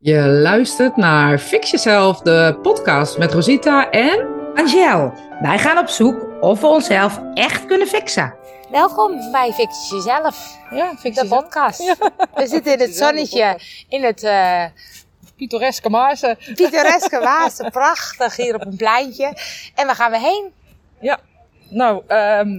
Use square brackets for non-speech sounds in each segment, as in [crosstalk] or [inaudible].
Je luistert naar Fix Jezelf, de podcast met Rosita en... Angel, wij gaan op zoek of we onszelf echt kunnen fixen. Welkom bij Fix Jezelf, Ja, Fix de Jezelf. podcast. We zitten in het zonnetje, in het eh Pittoreske Maarsen. pittoreske Waasen, [laughs] prachtig hier op een pleintje. En waar gaan we heen? Ja, nou, ehm,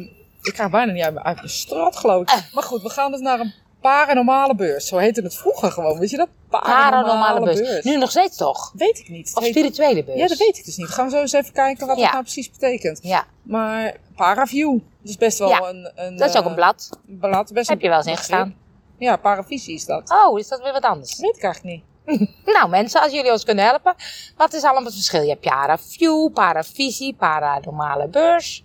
ik krijg bijna niet uit, mijn- uit mijn straat geloof ik. Maar goed, we gaan dus naar een paranormale beurs. Zo heette het vroeger gewoon, weet je dat? Paranormale beurs. Nu nog steeds toch? Weet ik niet. Of heet- spirituele beurs? Ja, dat weet ik dus niet. Gaan we zo eens even kijken wat Ja. dat nou precies betekent. Ja, Maar Paraview, dat is best wel Ja, een, een... dat is ook een eh, blad. blad. Best Heb een je wel eens ingestaan? Ja, Paravisie is dat. Oh, is dat weer wat anders? Weet ik eigenlijk niet. [laughs] Nou mensen, als jullie ons kunnen helpen. Wat is allemaal het verschil? Je hebt Paraview, Paravisie, Paranormale beurs.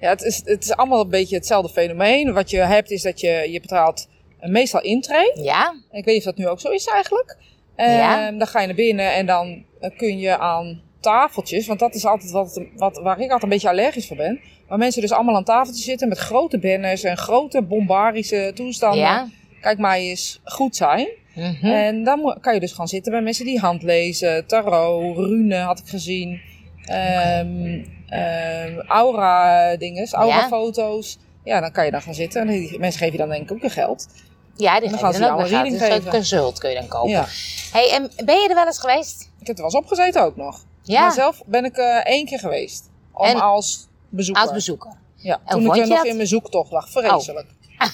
Ja, het is, het is allemaal een beetje hetzelfde fenomeen. Wat je hebt is dat je, je betaalt meestal intree. Ja, Ik weet niet of dat nu ook zo is eigenlijk. Ehm, Ja. Dan ga je naar binnen en dan eh, kun je aan tafeltjes, want dat is altijd wat, wat, waar ik altijd een beetje allergisch voor ben. Waar mensen dus allemaal aan tafeltjes zitten met grote banners en grote bombarische toestanden. ja. Kijk mij eens goed zijn. Mhm. En dan kan je dus gaan zitten bij mensen die handlezen, tarot, rune had ik gezien. Ehm ehm, aura dinges, aura Ja. foto's. Ja, dan kan je dan gaan zitten. En die mensen geven je dan denk ik ook weer geld. Ja, die gaan ze ook een reading. Een consult kun je dan kopen. Ja. Hey, en ben je er wel eens geweest? Ik heb er wel eens opgezeten ook nog. Ja, Maar zelf ben ik eh één keer geweest. Om En- als bezoeker. als bezoeker. Ja, En toen ik er nog in mijn zoektocht lag. Vreselijk. [laughs]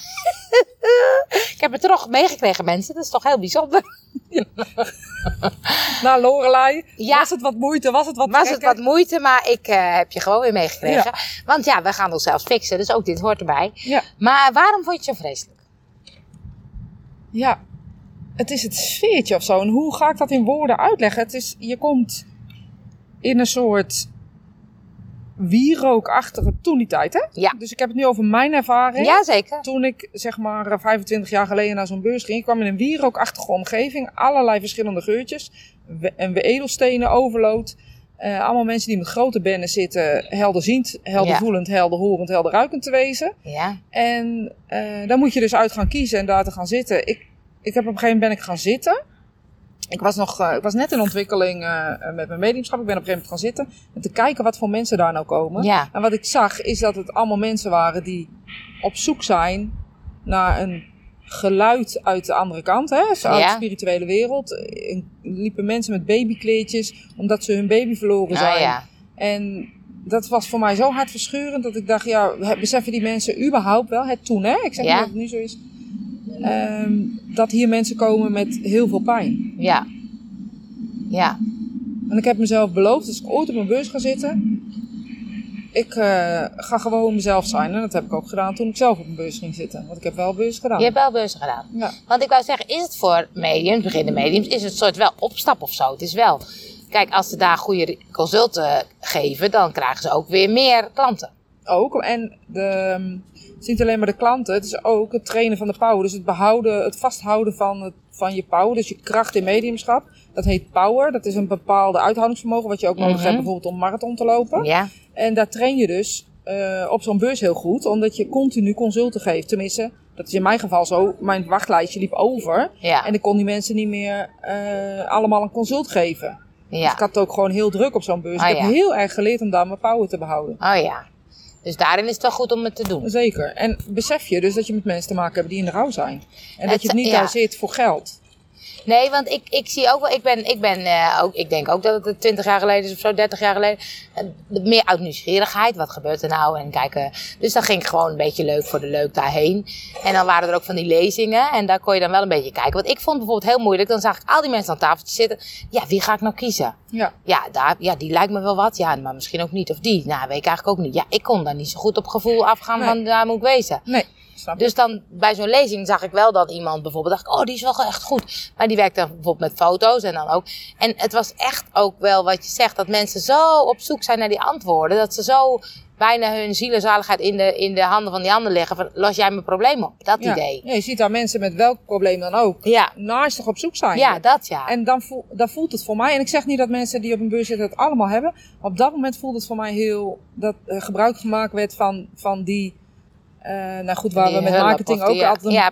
Ik heb het toch meegekregen, mensen. Dat is toch heel bijzonder. [laughs] Nou, Lorelei, Ja. was het wat moeite? Was het wat Was het wat moeite, maar ik eh, heb je gewoon weer meegekregen. Want ja, we gaan onszelf fixen, dus ook dit hoort erbij. Ja. Maar waarom vond je het zo vreselijk? Ja, het is het sfeertje of zo. En hoe ga ik dat in woorden uitleggen? Het is, je komt in een soort wierookachtige toen die tijd, hè? Ja. Dus ik heb het nu over mijn ervaring. Jazeker. Toen ik zeg maar eh, 25 jaar geleden naar zo'n beurs ging, ik kwam in een wierookachtige omgeving. Allerlei verschillende geurtjes. En we edelstenen overload. Eh, allemaal mensen die met grote bennen zitten, helderziend, heldervoelend, helderhorend, helderruikend te wezen. Ja. En eh daar moet je dus uit gaan kiezen en daar te gaan zitten. Ik, ik heb op een gegeven moment ben ik gaan zitten. Ik was, nog, eh, ik was net in ontwikkeling met mijn mediumschap. Ik ben op een gegeven moment gaan zitten. En te kijken wat voor mensen daar nou komen. Ja. En wat ik zag is dat het allemaal mensen waren die op zoek zijn naar een geluid uit de andere kant. Hè? Uit Ja. de spirituele wereld. En liepen mensen met babykleedjes omdat ze hun baby verloren zijn. Nou ja. En dat was voor mij zo hartverscheurend dat ik dacht, ja, beseffen die mensen überhaupt wel, het toen hè, ik zeg Ja. niet dat het nu zo is, ehm, dat hier mensen komen met heel veel pijn. Ja. Ja. En ik heb mezelf beloofd, als ik ooit op een beurs ga zitten, ik eh, ga gewoon mezelf zijn. En dat heb ik ook gedaan toen ik zelf op een beurs ging zitten. Want ik heb wel beurs gedaan. Je hebt wel beurzen gedaan. Ja. Want ik wou zeggen, is het voor mediums, beginnende mediums, is het soort wel opstap of zo? Het is wel, kijk, als ze daar goede consulten geven, dan krijgen ze ook weer meer klanten. Ook. En de, ehm, het is niet alleen maar de klanten, het is ook het trainen van de power. Dus het behouden, het vasthouden van, het, van je power, dus je kracht in mediumschap. Dat heet power. Dat is een bepaalde uithoudingsvermogen wat je ook nodig Mhm. hebt bijvoorbeeld om marathon te lopen. Ja. En daar train je dus eh, op zo'n beurs heel goed, omdat je continu consulten geeft. Tenminste, dat is in mijn geval zo. Mijn wachtlijstje liep over Ja. en ik kon die mensen niet meer eh, allemaal een consult geven. Dus Ja. ik had het ook gewoon heel druk op zo'n beurs. Ah, ik heb ja. heel erg geleerd om daar mijn power te behouden. Oh ja. Dus daarin is het wel goed om het te doen. Zeker. En besef je dus dat je met mensen te maken hebt die in de rouw zijn. En dat je het niet daar zit voor geld. Nee, want ik, ik zie ook wel, ik ben, ik ben eh, ook, ik denk ook dat het 20 jaar geleden is of zo, 30 jaar geleden. eh, meer uit nieuwsgierigheid, wat gebeurt er nou? En kijken. Dus dan ging ik gewoon een beetje leuk voor de leuk daarheen. En dan waren er ook van die lezingen en daar kon je dan wel een beetje kijken. Want ik vond bijvoorbeeld heel moeilijk, dan zag ik al die mensen aan tafeltjes zitten. Ja, wie ga ik nou kiezen? Ja. Ja, daar, ja, die lijkt me wel wat. Ja, maar misschien ook niet. Of die. Nou, weet ik eigenlijk ook niet. Ja, ik kon daar niet zo goed op gevoel afgaan Nee. van daar moet ik wezen. Nee. Snap? Dus dan bij zo'n lezing zag ik wel dat iemand bijvoorbeeld dacht, oh die is wel echt goed. Maar die werkte bijvoorbeeld met foto's en dan ook. En het was echt ook wel wat je zegt, dat mensen zo op zoek zijn naar die antwoorden. Dat ze zo bijna hun ziel en zaligheid in de, in de handen van die ander leggen. Van, los jij mijn probleem op? Dat ja. idee. Ja, je ziet daar mensen met welk probleem dan ook. Ja, Naastig op zoek zijn. ja dat ja. En dan, voel, dan voelt het voor mij, en ik zeg niet dat mensen die op een beurs zitten het allemaal hebben. Maar op dat moment voelt het voor mij heel, dat eh, gebruik gemaakt werd van, van die, eh, nou goed, waar Die we met marketing ook ja. altijd een, Ja,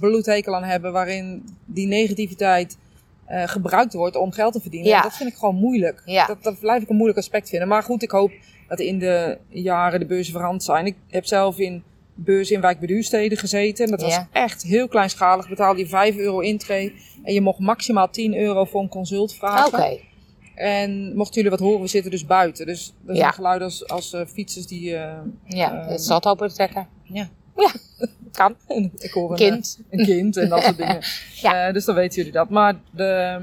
bloedhekel aan hebben. Waarin die negativiteit eh, gebruikt wordt om geld te verdienen. Ja. Dat vind ik gewoon moeilijk. Dat, dat blijf ik een moeilijk aspect vinden. Maar goed, ik hoop dat in de jaren de beurzen veranderd zijn. Ik heb zelf in beurs in wijk beduursteden gezeten. Dat was echt heel kleinschalig. Betaalde je 5 euro intree. En je mocht maximaal 10 euro voor een consult vragen. Oké. En mochten jullie wat horen, we zitten dus buiten. Dus er zijn Ja. geluiden als, als eh, fietsers die... eh, Ja, Ehm, het zat open trekken. ja. Ja, kan. [laughs] Ik hoor een, Kind. eh, een kind en dat soort [laughs] dingen. Ja. Eh, dus dan weten jullie dat. Maar de...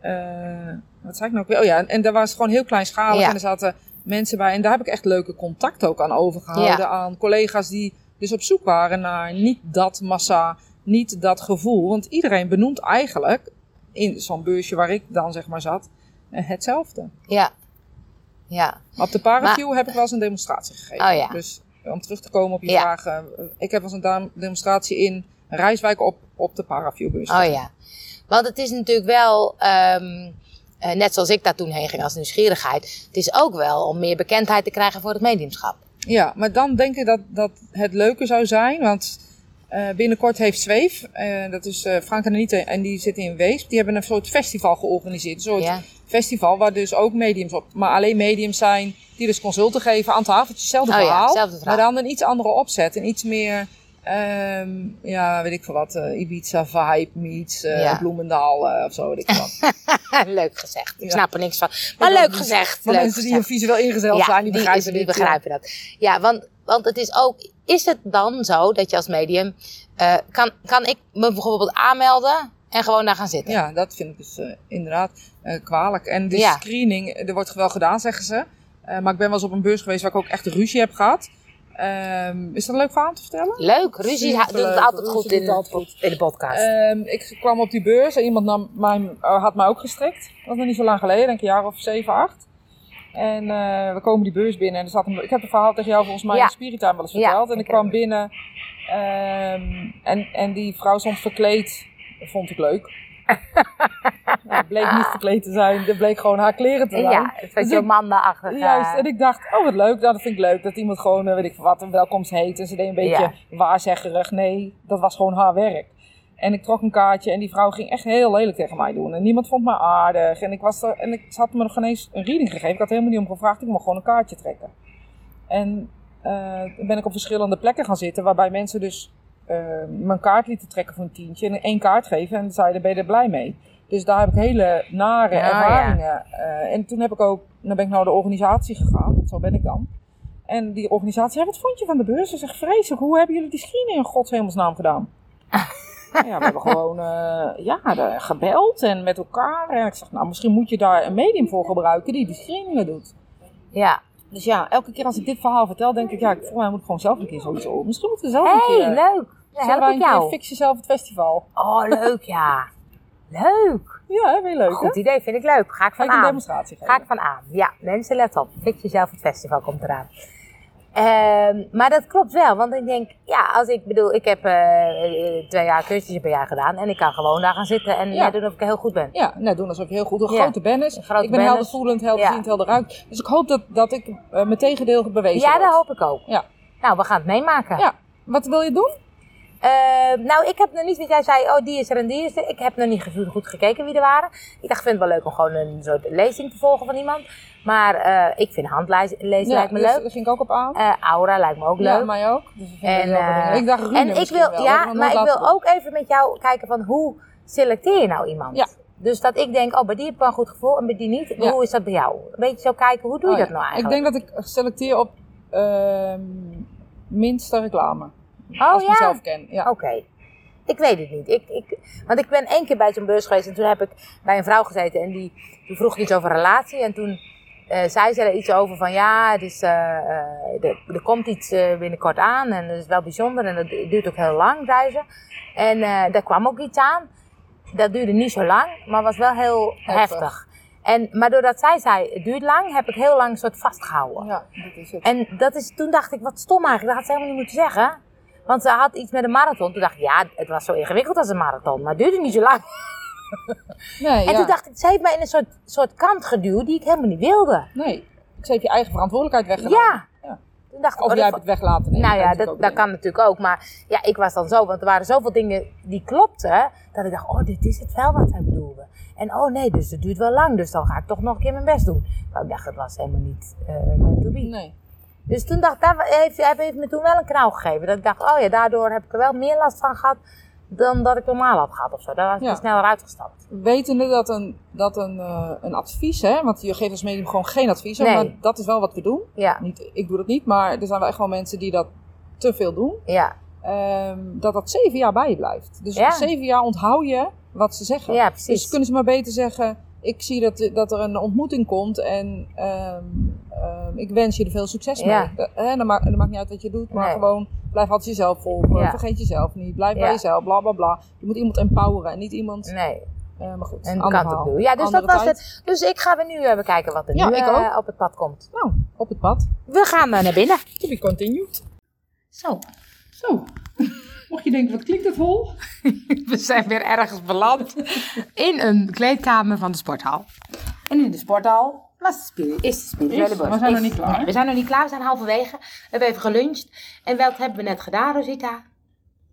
eh, wat zei ik nou? Oh ja, en, daar was het gewoon heel kleinschalig. Ja. En er zaten mensen bij. En daar heb ik echt leuke contact ook aan overgehouden. Ja. Aan collega's die dus op zoek waren naar niet dat massa, niet dat gevoel. Want iedereen benoemt eigenlijk, in zo'n beursje waar ik dan zeg maar zat, eh, hetzelfde. Ja. Ja. Maar op de Paraview heb ik wel eens een demonstratie gegeven. Oh ja. Dus om terug te komen op je Ja. vraag. eh, ik heb wel eens een demonstratie in Rijswijk op, op de Paraviewbus. Oh ja. Want het is natuurlijk wel, ehm, eh, net zoals ik daar toen heen ging als nieuwsgierigheid. Het is ook wel om meer bekendheid te krijgen voor het mediumschap. Ja, maar dan denk ik dat, dat het leuke zou zijn. Want eh, binnenkort heeft Zweef, eh, dat is eh, Frank en Anita, en die zitten in Weesp. Die hebben een soort festival georganiseerd. Een soort Ja. Festival waar dus ook mediums op, maar alleen mediums zijn die dus consulten geven aan tafeltjes. Hetzelfde Oh verhaal, maar dan een iets andere opzet. En iets meer, ehm, ja, weet ik veel wat, eh, Ibiza vibe meets Ja. Bloemendaal eh, of zo, weet ik wat. [laughs] leuk gezegd. Ik Ja. snap er niks van. Maar leuk gezegd. Maar leuk mensen die gezegd. visueel ingezeld zijn, die begrijpen die dit. begrijpen dat. Ja, want, want het is ook... Is het dan zo dat je als medium... kan, kan ik me bijvoorbeeld aanmelden en gewoon daar gaan zitten? Ja, dat vind ik dus eh, inderdaad eh, kwalijk. En de Ja. screening, er wordt wel gedaan, zeggen ze. Eh, maar ik ben wel eens op een beurs geweest waar ik ook echt ruzie heb gehad. Ehm, is dat een leuk verhaal te vertellen? Leuk. Ruzie doet het altijd goed in, het altijd goed. in de podcast. Ehm, ik kwam op die beurs en iemand nam mij, eh, had mij ook gestrikt. Dat was nog niet zo lang geleden, denk ik een jaar of zeven, acht. En eh, we komen die beurs binnen en er zat een, ik heb het verhaal tegen jou volgens mij Ja. in Spiritaan wel eens Ja, verteld. en ik ik kwam binnen ehm, en, en die vrouw stond verkleed. Dat vond ik leuk. [laughs] nou, het bleek niet verkleed te zijn, het bleek gewoon haar kleren te zijn. ja, het Dus is ik- je man daarachter. Juist, en ik dacht, oh wat leuk, nou, dat vind ik leuk. Dat iemand gewoon, eh, weet ik wat, een welkomst heet. En ze deed een beetje waarzeggerig. Nee, dat was gewoon haar werk. En ik trok een kaartje en die vrouw ging echt heel lelijk tegen mij doen. En niemand vond me aardig. En ik was er, en ik, ze had me nog geen eens een reading gegeven. Ik had helemaal niet om gevraagd, ik mocht gewoon een kaartje trekken. En toen ben ik op verschillende plekken gaan zitten, waarbij mensen dus mijn kaart lieten trekken voor een tientje. En één kaart geven en zeiden, ben je er blij mee? Dus daar heb ik hele nare Ja, ervaringen. eh, en toen heb ik ook, dan ben ik naar de organisatie gegaan. Zo ben ik dan. En die organisatie, ja, wat vond je van de beurs? Ze zegt, vreselijk, hoe hebben jullie die screening in godshemelsnaam gedaan? [laughs] ja, we hebben gewoon eh, ja, gebeld en met elkaar. En ik zeg, nou, misschien moet je daar een medium voor gebruiken die die screeningen doet. Ja. Dus ja, elke keer als ik dit verhaal vertel, denk ik, ja, volgens mij moet ik gewoon zelf een keer zoiets op. Misschien moeten we zelf een keer... leuk. Dan help ik jou. Fix jezelf het festival. Oh, leuk ja. [laughs] Leuk. Ja, hè, weer leuk, hè? Goed idee, vind ik leuk. Ga ik Ga van ik een aan. demonstratie geven. Ga ik van aan. Ja, mensen, let op. Fix jezelf, het festival komt eraan. Ehm, maar dat klopt wel, want ik denk, ja, als ik bedoel, ik heb eh, eh, twee jaar cursussen per jaar gedaan en ik kan gewoon daar gaan zitten en Ja. net doen of ik heel goed ben. Ja, nou doen alsof je heel goed een Ja. grote bennis. Een grote ik ben bennis. heldervoelend, helderziend, Ja. helderruik. Dus ik hoop dat, dat ik eh, mijn tegendeel bewezen Ja, dat hoop ik ook. Ja. Nou, we gaan het meemaken. Ja. Wat wil je doen? Ehm, nou, ik heb nog niet, want jij zei, oh, die is er en die is er. Ik heb nog niet goed, goed gekeken wie er waren. Ik dacht, ik vind het wel leuk om gewoon een soort lezing te volgen van iemand. Maar eh, ik vind handlezen lijkt me dus leuk. daar ging ik ook op aan. Eh, aura lijkt me ook leuk. Ja, mij ook. Dus ik vind En, dat eh, ik dacht Rune En ik wil, wel. Dat ja, ik maar ik wil ook even met jou kijken van hoe selecteer je nou iemand? Ja. Dus dat ik denk, oh, bij die heb ik wel een goed gevoel en bij die niet. Ja. Hoe is dat bij jou? Een beetje zo kijken, hoe doe je Oh, dat nou Ik eigenlijk? denk dat ik selecteer op ehm minste reclame. Oh als ik ja? mezelf ken. Ja. Oké. Ik weet het niet. Ik, ik, want ik ben één keer bij zo'n beurs geweest en toen heb ik bij een vrouw gezeten en die, die vroeg iets over relatie. En toen eh, zei ze er iets over van ja, het is, eh, eh, er, er komt iets binnenkort aan en dat is wel bijzonder en dat duurt ook heel lang, zei ze. En daar kwam ook iets aan. Dat duurde niet zo lang, maar was wel heel heftig. Heftig. En, maar doordat zij zei, het duurt lang, heb ik heel lang een soort vastgehouden. ja, dat is het. En dat is, toen dacht ik, wat stom eigenlijk. Dat had ze helemaal niet moeten zeggen. Want ze had iets met een marathon. Toen dacht ik, ja, het was zo ingewikkeld als een marathon. Maar het duurde niet zo lang. [laughs] Nee, En ja. toen dacht ik, ze heeft mij in een soort, soort kant geduwd die ik helemaal niet wilde. nee. Ik zei, heb je eigen verantwoordelijkheid weggedaan. Ja. Ja. Toen dacht ik, Of oh, jij hebt het weg laten nemen. nou ja, dat, kan natuurlijk ook. Maar ja, ik was dan zo, want er waren zoveel dingen die klopten. Dat ik dacht, oh, dit is het wel wat hij bedoelde. En oh nee, dus het duurt wel lang. Dus dan ga ik toch nog een keer mijn best doen. Maar ik dacht, het was helemaal niet eh meant to be. Nee. Dus toen dacht ik, heeft, hij heeft me toen wel een knauw gegeven. Dat ik dacht, oh ja, daardoor heb ik er wel meer last van gehad dan dat ik normaal had gehad of zo. Daar was ik Ja. er sneller uitgestapt. Wetende dat een, dat een, eh, een advies, hè, want je geeft als medium gewoon geen advies, Nee. maar dat is wel wat we doen. Ja, Niet, ik doe dat niet, maar er zijn wel echt wel mensen die dat te veel doen. ja, Ehm, dat dat zeven jaar bij je blijft. Dus Ja. zeven jaar onthoud je wat ze zeggen. ja, precies. Dus kunnen ze maar beter zeggen: Ik zie dat, dat er een ontmoeting komt en ehm, ehm, ik wens je er veel succes Ja. mee. Dat, hè, maakt, dat maakt niet uit wat je doet, maar Nee. gewoon blijf altijd jezelf volgen. Ja. Vergeet jezelf niet. Blijf Ja. bij jezelf, bla bla bla. Je moet iemand empoweren en niet iemand. Nee, eh, maar goed, en kan het ook verhaal. doen. Ja, dus dat was tijd. het. Dus ik ga weer nu even kijken wat er Ja, nu eh, op het pad komt. Nou, op het pad. We gaan eh, naar binnen. To be continued. Zo, Zo. [laughs] Mocht je denken, wat klinkt het hol? [laughs] we zijn weer ergens beland in een kleedkamer van de sporthal. En in de sporthal was de is de spirituele Is, borst. we zijn nog niet klaar. nee, we zijn nog niet klaar, we zijn halverwege. We hebben even geluncht. En wat hebben we net gedaan, Rosita?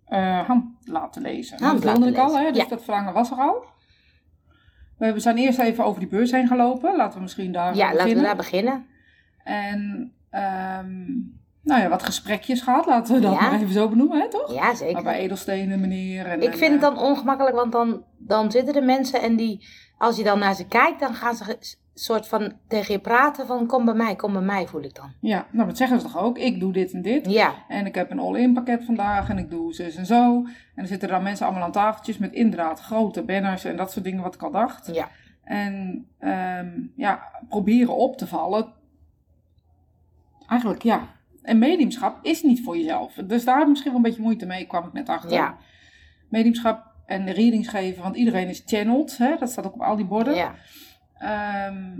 eh, hand laten lezen. Hand dat laten ik al, lezen, hè? dus ja. dat verlangen was er al. We zijn eerst even over die beurs heen gelopen. Laten we misschien daar Ja, laten we beginnen. daar beginnen. En ehm, nou ja, wat gesprekjes gehad, laten we dat Ja. maar even zo benoemen, hè, toch? Ja, Maar zeker. bij edelstenen, meneer. En, Ik en, vind het eh, dan ongemakkelijk, want dan, dan zitten er mensen en die, als je dan naar ze kijkt, dan gaan ze soort van tegen je praten van kom bij mij, kom bij mij, voel ik dan. Ja, nou, dat zeggen ze toch ook. Ik doe dit en dit. Ja, En ik heb een all-in pakket vandaag en ik doe zus en zo. En er zitten dan mensen allemaal aan tafeltjes met inderdaad grote banners en dat soort dingen wat ik al dacht. ja, En ehm, ja, proberen op te vallen. Eigenlijk ja. En mediumschap is niet voor jezelf. Dus daar heb ik misschien wel een beetje moeite mee, kwam ik net achter. Ja. Mediumschap en readings geven, want iedereen is channeled. Hè? Dat staat ook op al die borden. ja, Ehm,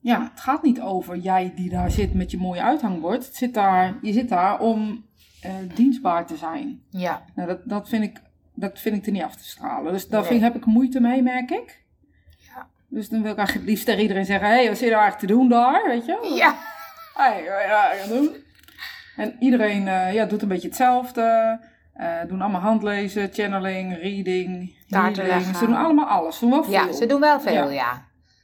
ja, het gaat niet over jij die daar zit met je mooie uithangbord. Het zit daar, je zit daar om eh, dienstbaar te zijn. ja, Nou, dat, dat, vind ik, dat vind ik er niet af te stralen. Dus daar Nee. vind, heb ik moeite mee, merk ik. Ja. Dus dan wil ik eigenlijk het liefst tegen iedereen zeggen... Hé, hey, wat zit nou eigenlijk te doen daar? Weet je? ja, Hey, wat ga je doen? En iedereen eh, ja, doet een beetje hetzelfde. Eh, doen allemaal handlezen, channeling, reading, healing. Ze doen allemaal alles. Ze doen wel veel. ja, ze doen wel veel, Ja. ja.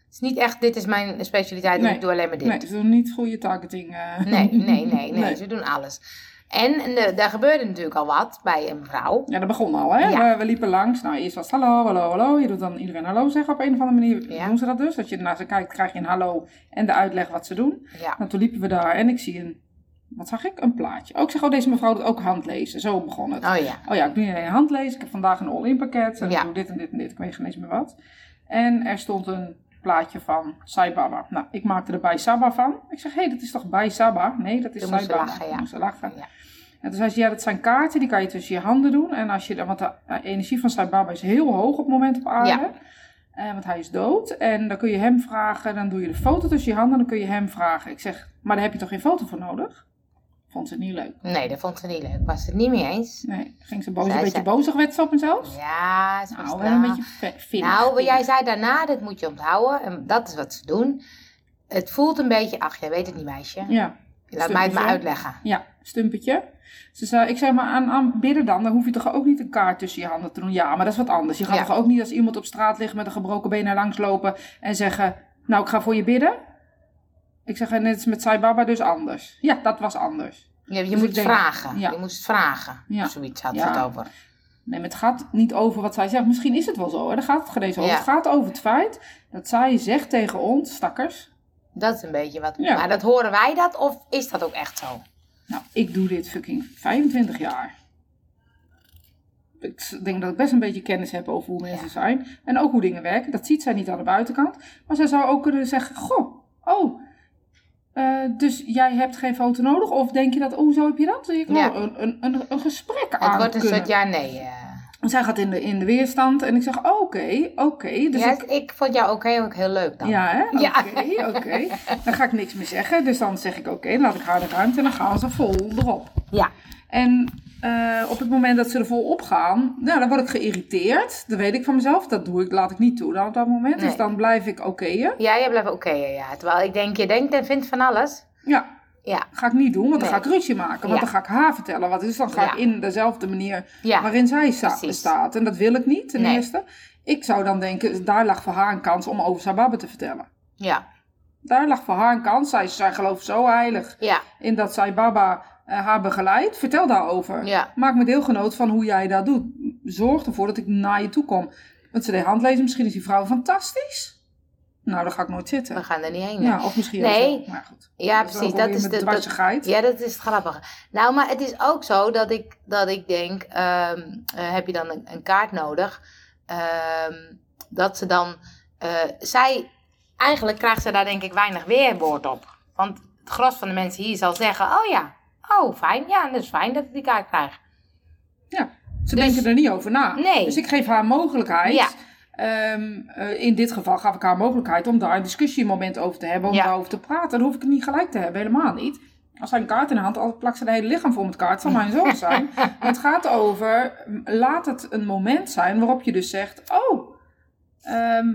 Het is niet echt, dit is mijn specialiteit en Nee. ik doe alleen maar dit. Nee, ze doen niet goede targeting. Nee, nee, nee, nee, [laughs] Nee. ze doen alles. En daar gebeurde natuurlijk al wat bij een vrouw. Ja, dat begon al, hè? Ja. We, we liepen langs. Nou, eerst was het hallo, hallo, hallo. Je doet dan iedereen hallo zeggen op een of andere manier. Ja. Doen ze dat dus? Als je naar ze kijkt, krijg je een hallo en de uitleg wat ze doen. Ja, Nou, toen liepen we daar en ik zie een, wat zag ik? Een plaatje. Ook ik zeg, oh, deze mevrouw doet ook handlezen. Zo begon het. oh ja. Oh ja, ik doe niet alleen handlezen. Ik heb vandaag een all-in pakket. En Ja. ik doe dit en dit en dit. Ik weet geen eens meer wat. En er stond een plaatje van Sai Baba. Nou, ik maakte er bij Saba van. Ik zeg, hé, hey, dat is toch bij Saba? Nee, dat is Toen Sai moest lachen, ja. Moest lachen. Ja. En toen zei ze, ja, dat zijn kaarten, die kan je tussen je handen doen. En als je, dan- want de eh, energie van Sai Baba is heel hoog op het moment op aarde. Ja. Eh, want hij is dood. En dan kun je hem vragen, dan doe je de foto tussen je handen. Dan kun je hem vragen. Ik zeg, maar daar heb je toch geen foto voor nodig? Vond ze het niet leuk. Nee, dat vond ze niet leuk. Was het niet mee eens. Nee, ging ze boos, Zij een beetje zei- bozig werd op mezelf. Ja, ze was Nou, wel een beetje vinnig. Nou, jij zei daarna, dit moet je onthouden. En dat is wat ze doen. Het voelt een beetje, ach, jij weet het niet, meisje. Ja, Laat mij het maar uitleggen. ja, stumpetje. Ze zei, ik zeg maar aan, aan bidden dan, dan hoef je toch ook niet een kaart tussen je handen te doen. Ja, maar dat is wat anders. Je gaat Ja. toch ook niet als iemand op straat ligt met een gebroken been er langs lopen en zeggen, nou ik ga voor je bidden. Ik zeg, en net is met Sai Baba dus anders. Ja, dat was anders. Je, je Dus moet het denk- vragen. ja. Je moest het vragen. Ja. Zoiets had Ja. het over. Nee, maar het gaat niet over wat zij zegt. Misschien is het wel zo, hè? daar gaat het geen eens over. Het gaat over het feit dat zij zegt tegen ons, stakkers, Dat is een beetje wat. Ja. Maar dat horen wij dat of is dat ook echt zo? Nou, ik doe dit fucking 25 jaar. Ik denk dat ik best een beetje kennis heb over hoe mensen zijn. En ook hoe dingen werken. Dat ziet zij niet aan de buitenkant. Maar zij zou ook kunnen zeggen: Goh, oh. Eh, dus jij hebt geen foto nodig? Of denk je dat, oh, zo heb je dat? Ik wil Ja. een, een, een, een gesprek Het aan wordt een kunnen. soort ja-nee. eh. Zij gaat in de, in de weerstand en ik zeg: Oké, oké. Dus ja, ik, ik vond jou ook heel, ook heel leuk dan. ja, hè? Oké, oké. Dan ga ik niks meer zeggen. Dus dan zeg ik: Oké, laat ik haar de ruimte en dan gaan ze vol erop. Ja. En eh, op het moment dat ze er vol op gaan, nou, dan word ik geïrriteerd. Dat weet ik van mezelf. Dat doe ik, laat ik niet toe dan op dat moment. Dus dan blijf ik okéën. Ja, jij blijft oké, ja. Terwijl ik denk, je denkt en vindt van alles. Ja. Ja, Ga ik niet doen, want dan ga ik ruzie maken. Want Ja. dan ga ik haar vertellen wat is. Dan ga Ja. ik in dezelfde manier ja, waarin zij sta- precies. staat. En dat wil ik niet, ten Nee. eerste. Ik zou dan denken, daar lag voor haar een kans om over Sababbe te vertellen. ja, Daar lag voor haar een kans. Zij, zij gelooft zo heilig ja, in dat zij Baba haar begeleidt. Vertel daarover. ja. Maak me deelgenoot van hoe jij dat doet. Zorg ervoor dat ik naar je toe kom. Want ze deed handlezen. Misschien is die vrouw fantastisch. Nou, dan ga ik nooit zitten. We gaan er niet heen. Ja, of misschien Nee. ook. Maar goed. Ja, Dat precies. Dat is de, dat, ja, dat is het grappige. Nou, maar het is ook zo dat ik, dat ik denk, ehm, eh, heb je dan een, een kaart nodig? Ehm, dat ze dan, eh, zij, eigenlijk krijgt ze daar denk ik weinig weerwoord op. Want het gros van de mensen hier zal zeggen, oh ja, oh fijn, ja, dat is fijn dat ik die kaart krijg. Ze Dus- denken er niet over na. Nee. Dus ik geef haar mogelijkheid. Ja. Ehm, eh, in dit geval gaf ik haar mogelijkheid om daar een discussiemoment over te hebben. Om Ja. daarover te praten. Dan hoef ik het niet gelijk te hebben. Helemaal niet. Als hij een kaart in de hand had, plakt ze het hele lichaam vol met kaart. Het zal mijn zoon zijn. [laughs] het gaat over, laat het een moment zijn waarop je dus zegt, oh, ehm,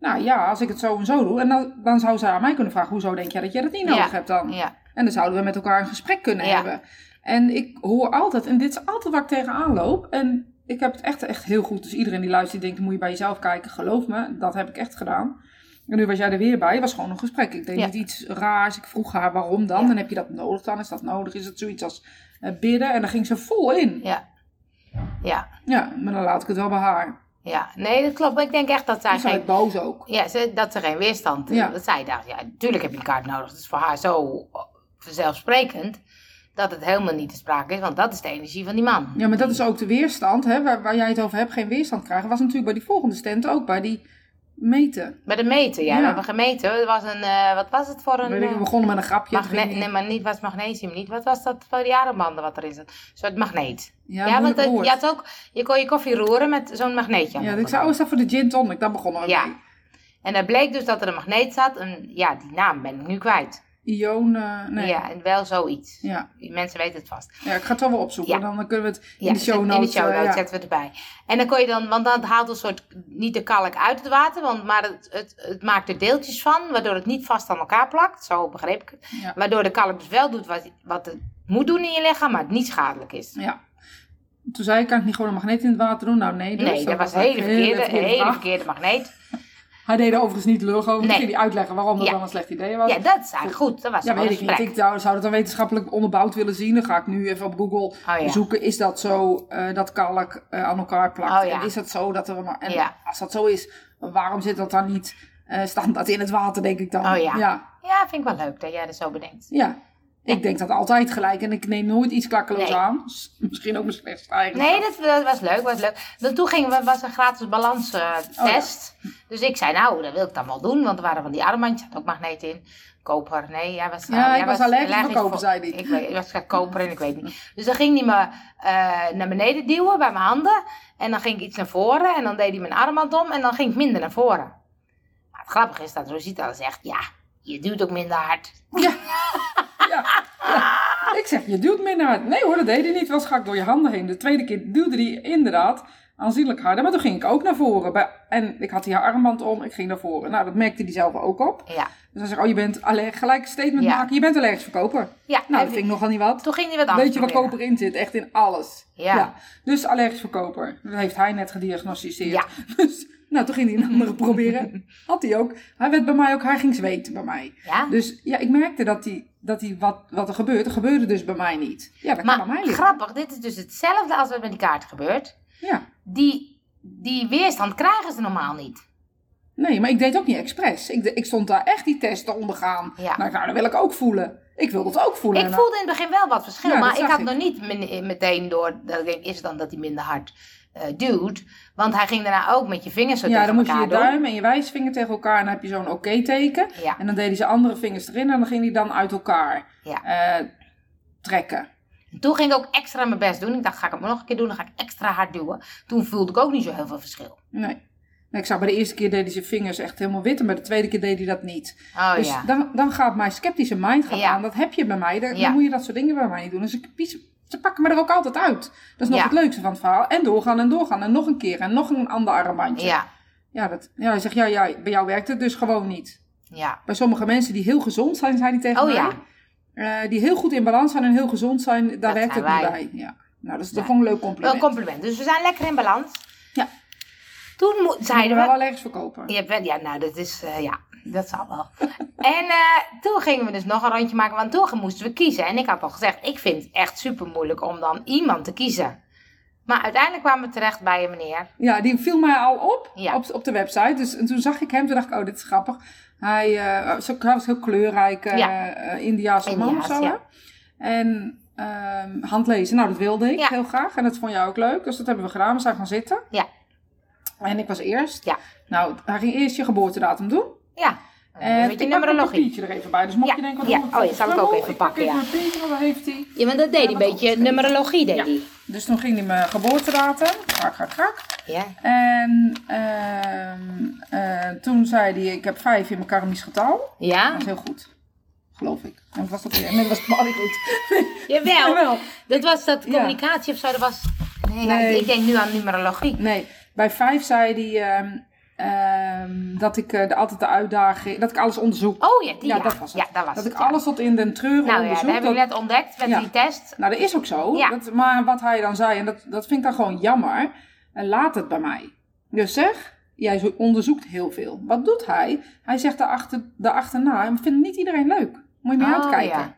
nou ja, als ik het zo en zo doe. En dan, dan zou ze aan mij kunnen vragen, hoezo denk jij dat jij dat niet nodig Ja. hebt dan? Ja, En dan zouden we met elkaar een gesprek kunnen Ja. hebben. En ik hoor altijd, en dit is altijd waar ik tegenaan loop. En ik heb het echt, echt heel goed. Dus iedereen die luistert, die denkt, moet je bij jezelf kijken. Geloof me, dat heb ik echt gedaan. En nu was jij er weer bij. Het was gewoon een gesprek. Ik deed Ja. niet iets raars. Ik vroeg haar waarom dan. Ja. Dan heb je dat nodig dan. Is dat nodig? Is het zoiets als eh, bidden? En dan ging ze vol in. ja, ja, Ja, maar dan laat ik het wel bij haar. ja. Nee, dat klopt. Maar ik denk echt dat zij zijn geen, boos ook. Ja, ze, dat ze geen weerstand. Ja. Dat zij dacht, ja, natuurlijk heb je een kaart nodig. Dat is voor haar zo vanzelfsprekend dat het helemaal niet te sprake is, want dat is de energie van die man. Ja, maar dat is ook de weerstand. Hè, waar, waar jij het over hebt, geen weerstand krijgen. Was natuurlijk bij die volgende stand ook. Bij die meten. Bij de meten, ja, Ja. we hebben gemeten. Het was een, eh, wat was het voor een... We eh, begonnen met een grapje. magne- nee, maar niet was magnesium niet. Wat was dat voor die armbanden wat erin zat? Een soort magneet. Ja, Ja, want het- woord. je had ook, je kon je koffie roeren met zo'n magneetje. Ja, ik zei, oh, is dat voor de gin tonic? Daar begonnen we Ja. mee. En het bleek dus dat er een magneet zat. En ja, die naam ben ik nu kwijt. Ion, eh, nee. Ja. Ja, en wel zoiets. Ja. Mensen weten het vast. ik ga het wel wel opzoeken. Ja. Dan kunnen we het in Ja, de show notes... in de show eh, notes ja. zetten we erbij. En dan kon je dan, want dan haalt een soort, niet de kalk uit het water, want, maar het, het, het maakt er deeltjes van, waardoor het niet vast aan elkaar plakt. Zo begreep ik het. Ja. Waardoor de kalk dus wel doet wat, wat het moet doen in je lichaam, maar het niet schadelijk is. Ja. Toen zei ik, kan ik niet gewoon een magneet in het water doen? Nou, nee. Dus. nee, dat was een hele verkeerde, hele verkeerde magneet. Hij deed er overigens niet lullig over. Nee. Hij uitleggen waarom dat Ja. dan een slecht idee was. Ja, dat is eigenlijk goed. Dat was Ja, weet een ik niet. Ik zou, zou dat dan wetenschappelijk onderbouwd willen zien. Dan ga ik nu even op Google Oh ja. zoeken. Is dat zo eh, dat kalk eh, aan elkaar plakt? Oh ja. En is dat zo dat er... maar- En als dat zo is, waarom zit dat dan niet eh, standaard in het water, denk ik dan? Oh ja. Ja. Ja, vind ik wel leuk dat jij dat zo bedenkt. ja. Ik denk dat altijd gelijk. En ik neem nooit iets klakkeloos Nee. aan. Misschien ook mijn slechtste eigen. Nee, dat, dat was leuk, was leuk. Dan toen gingen we, was een gratis balanstest. Oh ja. Dus ik zei, nou, dat wil ik dan wel doen, want er waren van die armbandjes, had ook magneet in. Koper, nee, jij was... Ja, jij ik was allergisch voor koper, zei hij. Ik, ik was koper en ik weet niet. Dus dan ging hij me eh, naar beneden duwen bij mijn handen. En dan ging ik iets naar voren en dan deed hij mijn armband om en dan ging ik minder naar voren. Maar het grappige is dat Rosita zegt, ja, je duwt ook minder hard. Ja. [laughs] [laughs] Ik zeg, je duwt minder hard. Nee hoor, dat deed hij niet. Was ga ik door je handen heen. De tweede keer duwde hij inderdaad aanzienlijk harder. Maar toen ging ik ook naar voren. En ik had hier armband om. Ik ging naar voren. Nou, dat merkte hij zelf ook op. Ja, Dus hij zegt, oh, je bent allergisch. Gelijk een statement Ja. maken. Je bent allergisch voor koper. ja. Nou, dat vind ik nogal niet wat. toen ging hij wat anders Weet je waar proberen. koper in zit? Echt in alles. Ja. Dus allergisch voor koper. Dat heeft hij net gediagnosticeerd. Ja. [laughs] Dus, nou, toen ging hij een [laughs] andere proberen. Had hij ook. Hij werd bij mij ook, hij ging zweten bij mij. Ja? Dus ja, ik merkte dat, die, dat die, wat, wat er gebeurt, er gebeurde dus bij mij niet. Ja, dat kan bij mij Maar liggen. grappig, dit is dus hetzelfde als wat met die kaart gebeurt. Ja. Die, die weerstand krijgen ze normaal niet. Nee, maar ik deed ook niet expres. Ik, ik stond daar echt die test te ondergaan. Ja. Nou, nou, dat wil ik ook voelen. Ik wil dat ook voelen. Ik voelde in het begin wel wat verschil, Ja, maar ik had ik. nog niet meteen door dat ik denk, is het dan dat hij minder hard duwt? Want hij ging daarna ook met je vingers zo ja, tegen dan moet je je elkaar duim en je wijsvinger tegen elkaar en dan heb je zo'n oké-teken. Ja, En dan deed hij zijn andere vingers erin en dan ging hij dan uit elkaar ja. eh, trekken. En toen ging ik ook extra mijn best doen. Ik dacht, ga ik het nog een keer doen, dan ga ik extra hard duwen. Toen voelde ik ook niet zo heel veel verschil. Nee. Nee, Ik zag bij de eerste keer deed hij zijn vingers echt helemaal wit en bij de tweede keer deed hij dat niet. Oh dus ja. dan, dan gaat mijn sceptische mind gaat Ja. aan. Dat heb je bij mij. Dan, Ja. dan moet je dat soort dingen bij mij niet doen. Dus ik, pies- ze pakken me er ook altijd uit. Dat is nog Ja. het leukste van het verhaal. En doorgaan en doorgaan. En nog een keer. En nog een ander armbandje. Ja, Ja, dat, ja hij zegt, ja, ja, bij jou werkt het dus gewoon niet. ja. Bij sommige mensen die heel gezond zijn, zei hij tegen Oh mij. ja. eh, die heel goed in balans zijn en heel gezond zijn, daar Dat werkt het niet bij. Ja. Nou, dat is toch gewoon een leuk compliment. een compliment. Dus we zijn lekker in balans. Ja. Toen zeiden we we... wel ergens verkopen. Je bent, ja, nou, dat is, eh, ja, dat zal wel. en eh, toen gingen we dus nog een rondje maken, want toen moesten we kiezen. En ik had al gezegd, ik vind het echt super moeilijk om dan iemand te kiezen. Maar uiteindelijk kwamen we terecht bij een meneer. Ja, die viel mij al op, Ja. op op de website. Dus en toen zag ik hem, toen dacht ik, oh, dit is grappig. Hij, eh, zo- hij was heel kleurrijk, eh Ja. eh, Indiaanse man of zo. ja. En ehm, handlezen, nou dat wilde ik Ja. heel graag. En dat vond jij ook leuk. Dus dat hebben we gedaan. We zijn gaan zitten. Ja. En ik was eerst. Ja. Nou, hij ging eerst je geboortedatum doen. Ja, En een beetje ik numerologie. papiertje er even bij. Dus mocht Ja, je denken, ja. wat Oh, die zal ik ook even pakken, ja. Papiertje, want dan heeft hij. Ja, maar dat deed hij een Ja, beetje dat numerologie, deed Ja. hij. Dus toen ging hij mijn geboortedatum. Krak, krak, krak. Ja. En ehm, eh, toen zei hij, ik heb vijf in mijn karmisch getal. Dat Ja? was heel goed. Geloof ik. En dat was dat weer. Nee, dat was [laughs] helemaal niet goed. Jawel. [laughs] Jawel. Dat was dat Ja. communicatie of zo, dat was... Nee, ja, Nee. ik denk nu aan numerologie. Nee, bij vijf zei hij ehm, dat ik eh, altijd de uitdaging, dat ik alles onderzoek. Oh ja, die Ja, ja. dat was het. Ja, dat was dat het, ik alles tot in den treuren Nou ja, onderzoek. dat heb ik net ontdekt met die test. Nou, dat is ook zo. Dat, maar wat hij dan zei, en dat, dat vind ik dan gewoon jammer, en laat het bij mij. Dus zeg, jij zo- onderzoekt heel veel. Wat doet hij? Hij zegt daarachter, daarachterna, en vindt niet iedereen leuk. Moet je mee Oh, uitkijken.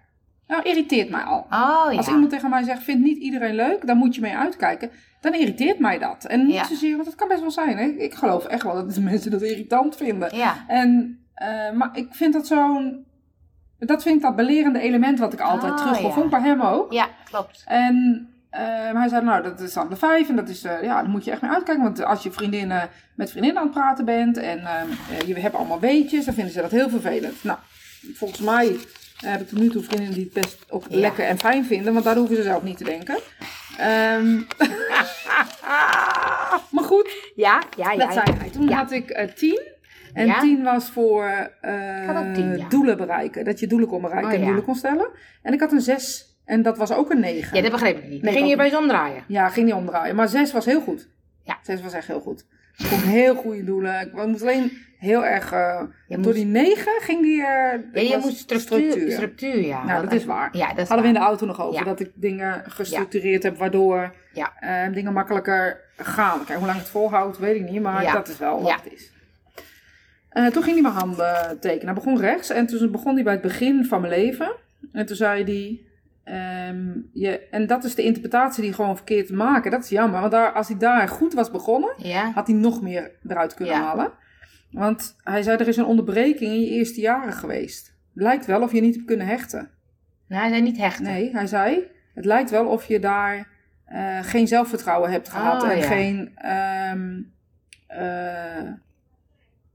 Nou, irriteert mij al. Oh ja. Als iemand tegen mij zegt, vindt niet iedereen leuk, dan moet je mee uitkijken. Dan irriteert mij dat. En niet Ja. zozeer, want dat kan best wel zijn. Hè? Ik geloof echt wel dat de [laughs] mensen dat irritant vinden. Ja. En, eh, maar ik vind dat zo'n... Dat vind ik dat belerende element wat ik altijd Oh, terug wil. Vond bij hem ook. Ja, klopt. En ehm, hij zei, nou, dat is dan de vijf. En dat is, eh, ja, daar moet je echt mee uitkijken. Want als je vriendinnen met vriendinnen aan het praten bent. En ehm, eh, je hebt allemaal weetjes. Dan vinden ze dat heel vervelend. Nou, volgens mij heb ik tot nu toe vriendinnen die het best ook Ja. lekker en fijn vinden. Want daar hoeven ze zelf niet te denken. Ehm, [laughs] maar goed, Ja, ja, ja. dat zei ja. hij. Toen Ja. had ik eh, tien. En Ja? tien was voor eh, tien, ja. doelen bereiken. Dat je doelen kon bereiken Oh, en doelen kon stellen. En ik had een zes. En dat was ook een negen. Ja, dat begreep ik niet. Nee, ging je bij zon draaien? Ja, ging niet omdraaien. Maar zes was heel goed. Ja. Zes was echt heel goed. Ik heel goede doelen. Ik moest alleen heel erg... eh, door moest- die negen ging die... eh Ja, je moest structuur. Structuur, ja. Nou, dat is waar. Ja, dat is Hadden we in de waar. auto nog over. Ja. Dat ik dingen gestructureerd heb waardoor Ja. eh, dingen makkelijker gaan. Kijk, hoe lang het volhoudt, weet ik niet. Maar dat is wel wat Ja. het is. Eh, toen ging hij mijn handen tekenen. Hij begon rechts. En toen begon hij bij het begin van mijn leven. En toen zei hij... ehm, je, en dat is de interpretatie die gewoon verkeerd maken. Dat is jammer. Want daar, als hij daar goed was begonnen Ja. had hij nog meer eruit kunnen Ja. halen. Want hij zei, er is een onderbreking in je eerste jaren geweest. Lijkt wel of je niet hebt kunnen hechten. Nou, hij zei niet hechten. Nee, hij zei, het lijkt wel of je daar eh, geen zelfvertrouwen hebt gehad. Oh, en ja. geen... eh,